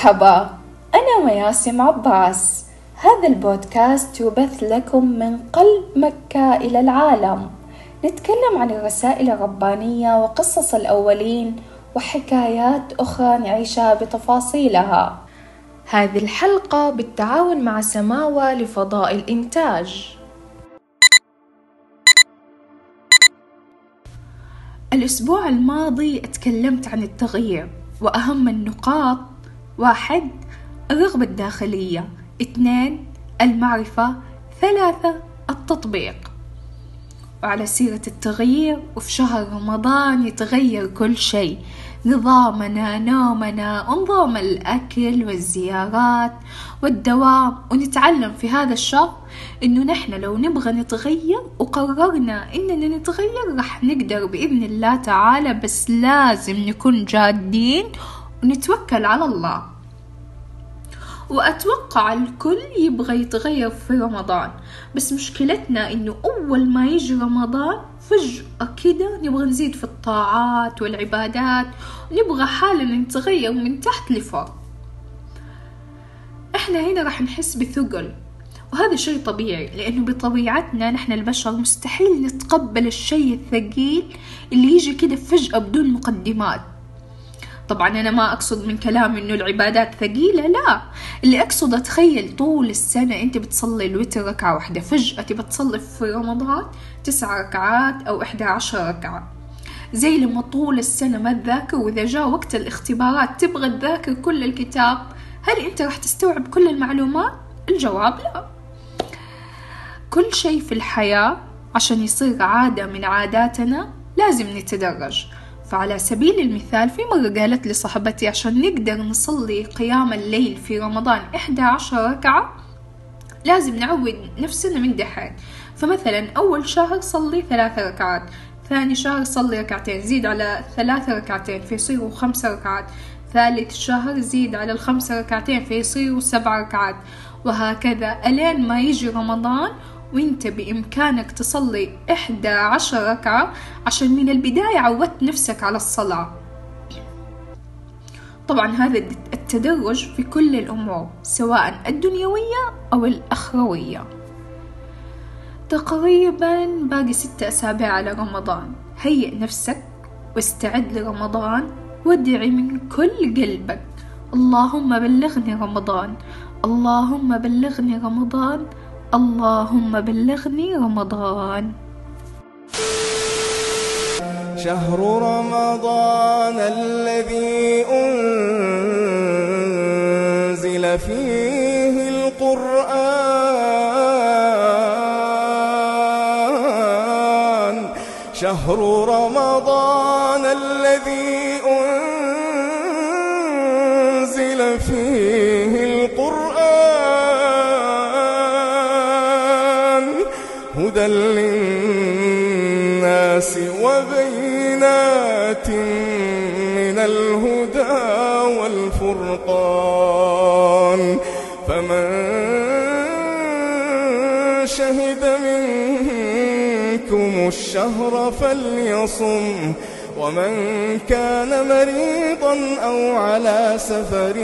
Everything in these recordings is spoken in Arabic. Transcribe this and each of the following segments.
مرحبا أنا مياسم عباس. هذا البودكاست يبث لكم من قلب مكة إلى العالم. نتكلم عن الرسائل الربانية وقصص الأولين وحكايات أخرى نعيشها بتفاصيلها. هذه الحلقة بالتعاون مع سماوة لفضاء الإنتاج. الأسبوع الماضي أتكلمت عن التغيير وأهم النقاط واحد الرغبة الداخلية. اثنين المعرفة. ثلاثة التطبيق. وعلى سيرة التغيير وفي شهر رمضان يتغير كل شيء. نظامنا نومنا ونظام الأكل والزيارات والدوام. ونتعلم في هذا الشهر إنه نحن لو نبغى نتغير وقررنا إننا نتغير رح نقدر بإذن الله تعالى. بس لازم نكون جادين ونتوكل على الله. وأتوقع الكل يبغى يتغير في رمضان. بس مشكلتنا إنه أول ما يجي رمضان فجأة كده نبغى نزيد في الطاعات والعبادات ونبغى حالنا نتغير من تحت لفوق. إحنا هنا راح نحس بثقل وهذا شيء طبيعي لأنه بطبيعتنا نحن البشر مستحيل نتقبل الشيء الثقيل اللي يجي كده فجأة بدون مقدمات. طبعا أنا ما أقصد من كلامي إنه العبادات ثقيلة لا. اللي أقصد أتخيل طول السنة أنت بتصلي الوتر ركعة واحدة فجأة تبى تصلي في رمضان تسع ركعات أو إحدى عشر ركعة. زي لما طول السنة ما تذاكر وإذا جاء وقت الاختبارات تبغى تذاكر كل الكتاب هل أنت راح تستوعب كل المعلومات؟ الجواب لا. كل شيء في الحياة عشان يصير عادة من عاداتنا لازم نتدرج. فعلى سبيل المثال في مرة قالت لي صاحبتي عشان نقدر نصلي قيام الليل في رمضان إحدى عشر ركعة لازم نعود نفسنا من دحين. فمثلا أول شهر صلي ثلاثة ركعات ثاني شهر صلي ركعتين زيد على ثلاثة ركعتين فيصيروا خمسة ركعات ثالث شهر زيد على الخمسة ركعتين فيصيروا سبع ركعات. وهكذا ألين ما يجي رمضان وانت بإمكانك تصلي إحدى عشر ركعة عشان من البداية عودت نفسك على الصلاة. طبعا هذا التدرج في كل الأمور سواء الدنيوية أو الأخروية. تقريبا باقي ستة أسابيع على رمضان. هيئ نفسك واستعد لرمضان وادعي من كل قلبك. اللهم بلغني رمضان. اللهم بلغني رمضان اللهم بلغني رمضان. شهر رمضان الذي أنزل فيه القرآن. شهر رمضان الذي أنزل فيه هدى للناس وبينات من الهدى والفرقان. فمن شهد منكم الشهر فليصم ومن كان مريضا أو على سفر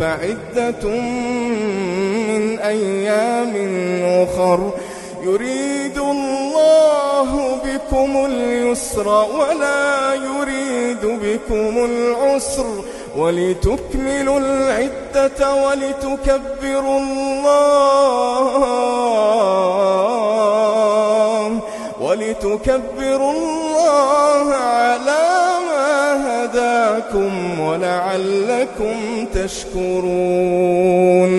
فعدة أيام أخر. يريد الله بكم اليسر ولا يريد بكم العسر. ولتكملوا العدة ولتكبروا الله. ولتكبروا الله على ما هداكم ولعلكم تشكرون.